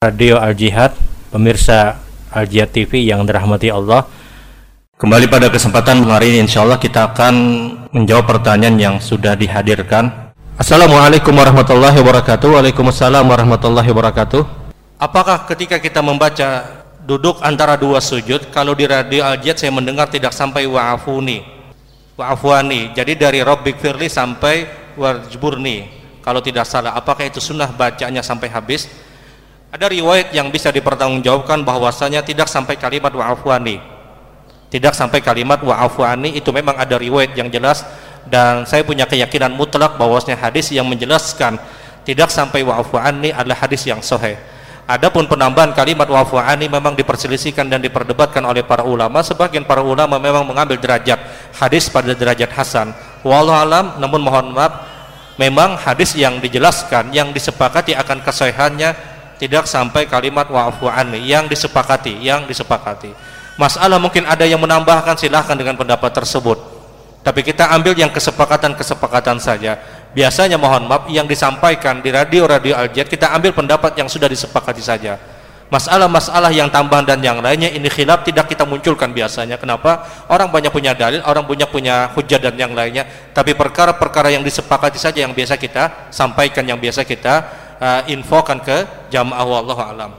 Radio Al Jihad, pemirsa Al Jihad TV yang dirahmati Allah. Kembali pada kesempatan hari ini insya Allah kita akan menjawab pertanyaan yang sudah dihadirkan. Assalamualaikum warahmatullahi wabarakatuh. Waalaikumsalam warahmatullahi wabarakatuh. Apakah ketika kita membaca duduk antara dua sujud, kalau di radio Al Jihad saya mendengar tidak sampai wa'afuni, wa'afuani. Jadi dari Rabbik Firli sampai warjburni. Kalau tidak salah, apakah itu sunnah bacanya sampai habis? Ada riwayat yang bisa dipertanggungjawabkan bahwasanya tidak sampai kalimat wa'afwani. Tidak sampai kalimat wa'afwani itu memang ada riwayat yang jelas dan saya punya keyakinan mutlak bahwasanya hadis yang menjelaskan tidak sampai wa'afwani adalah hadis yang sahih. Adapun penambahan kalimat wa'afwani memang diperselisihkan dan diperdebatkan oleh para ulama. Sebagian para ulama memang mengambil derajat hadis pada derajat hasan. Wallahu alam, namun mohon maaf, memang hadis yang dijelaskan yang disepakati akan kesahihannya tidak sampai kalimat wa'fu anni yang disepakati yang disepakati. Masalah mungkin ada yang menambahkan silahkan dengan pendapat tersebut. Tapi kita ambil yang kesepakatan-kesepakatan saja. Biasanya mohon maaf yang disampaikan di radio-radio al kita ambil pendapat yang sudah disepakati saja. Masalah-masalah yang tambahan dan yang lainnya ini khilaf tidak kita munculkan biasanya. Kenapa? Orang banyak punya dalil orang banyak punya hujah dan yang lainnya. Tapi perkara-perkara yang disepakati saja yang biasa kita sampaikan yang biasa kita uh, infokan ke jamaah wallahu alam